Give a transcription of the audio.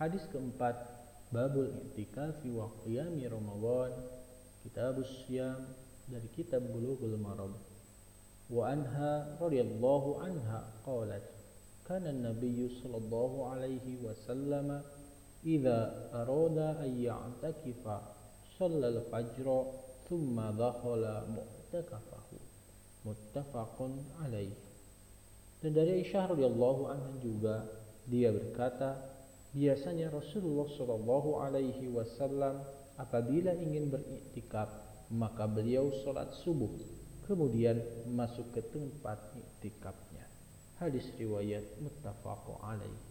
Hadis keempat, babul i'tikafi wa qiyami Ramadan, kitabus syam dari kitab Bulughul Maram. Wa anha radhiyallahu anha qalat kana an-nabiy sallallahu alaihi wasallam idza arada an ya'takifa shalla al-fajr thumma dakhala mu'takafahu muttafaqun dan dari Aisyah radhiyallahu anha juga dia berkata biasanya Rasulullah Shallallahu alaihi wasallam apabila ingin beriktikaf maka beliau sholat subuh kemudian masuk ke tempat iktikafnya. Hadis riwayat muttafaq alaih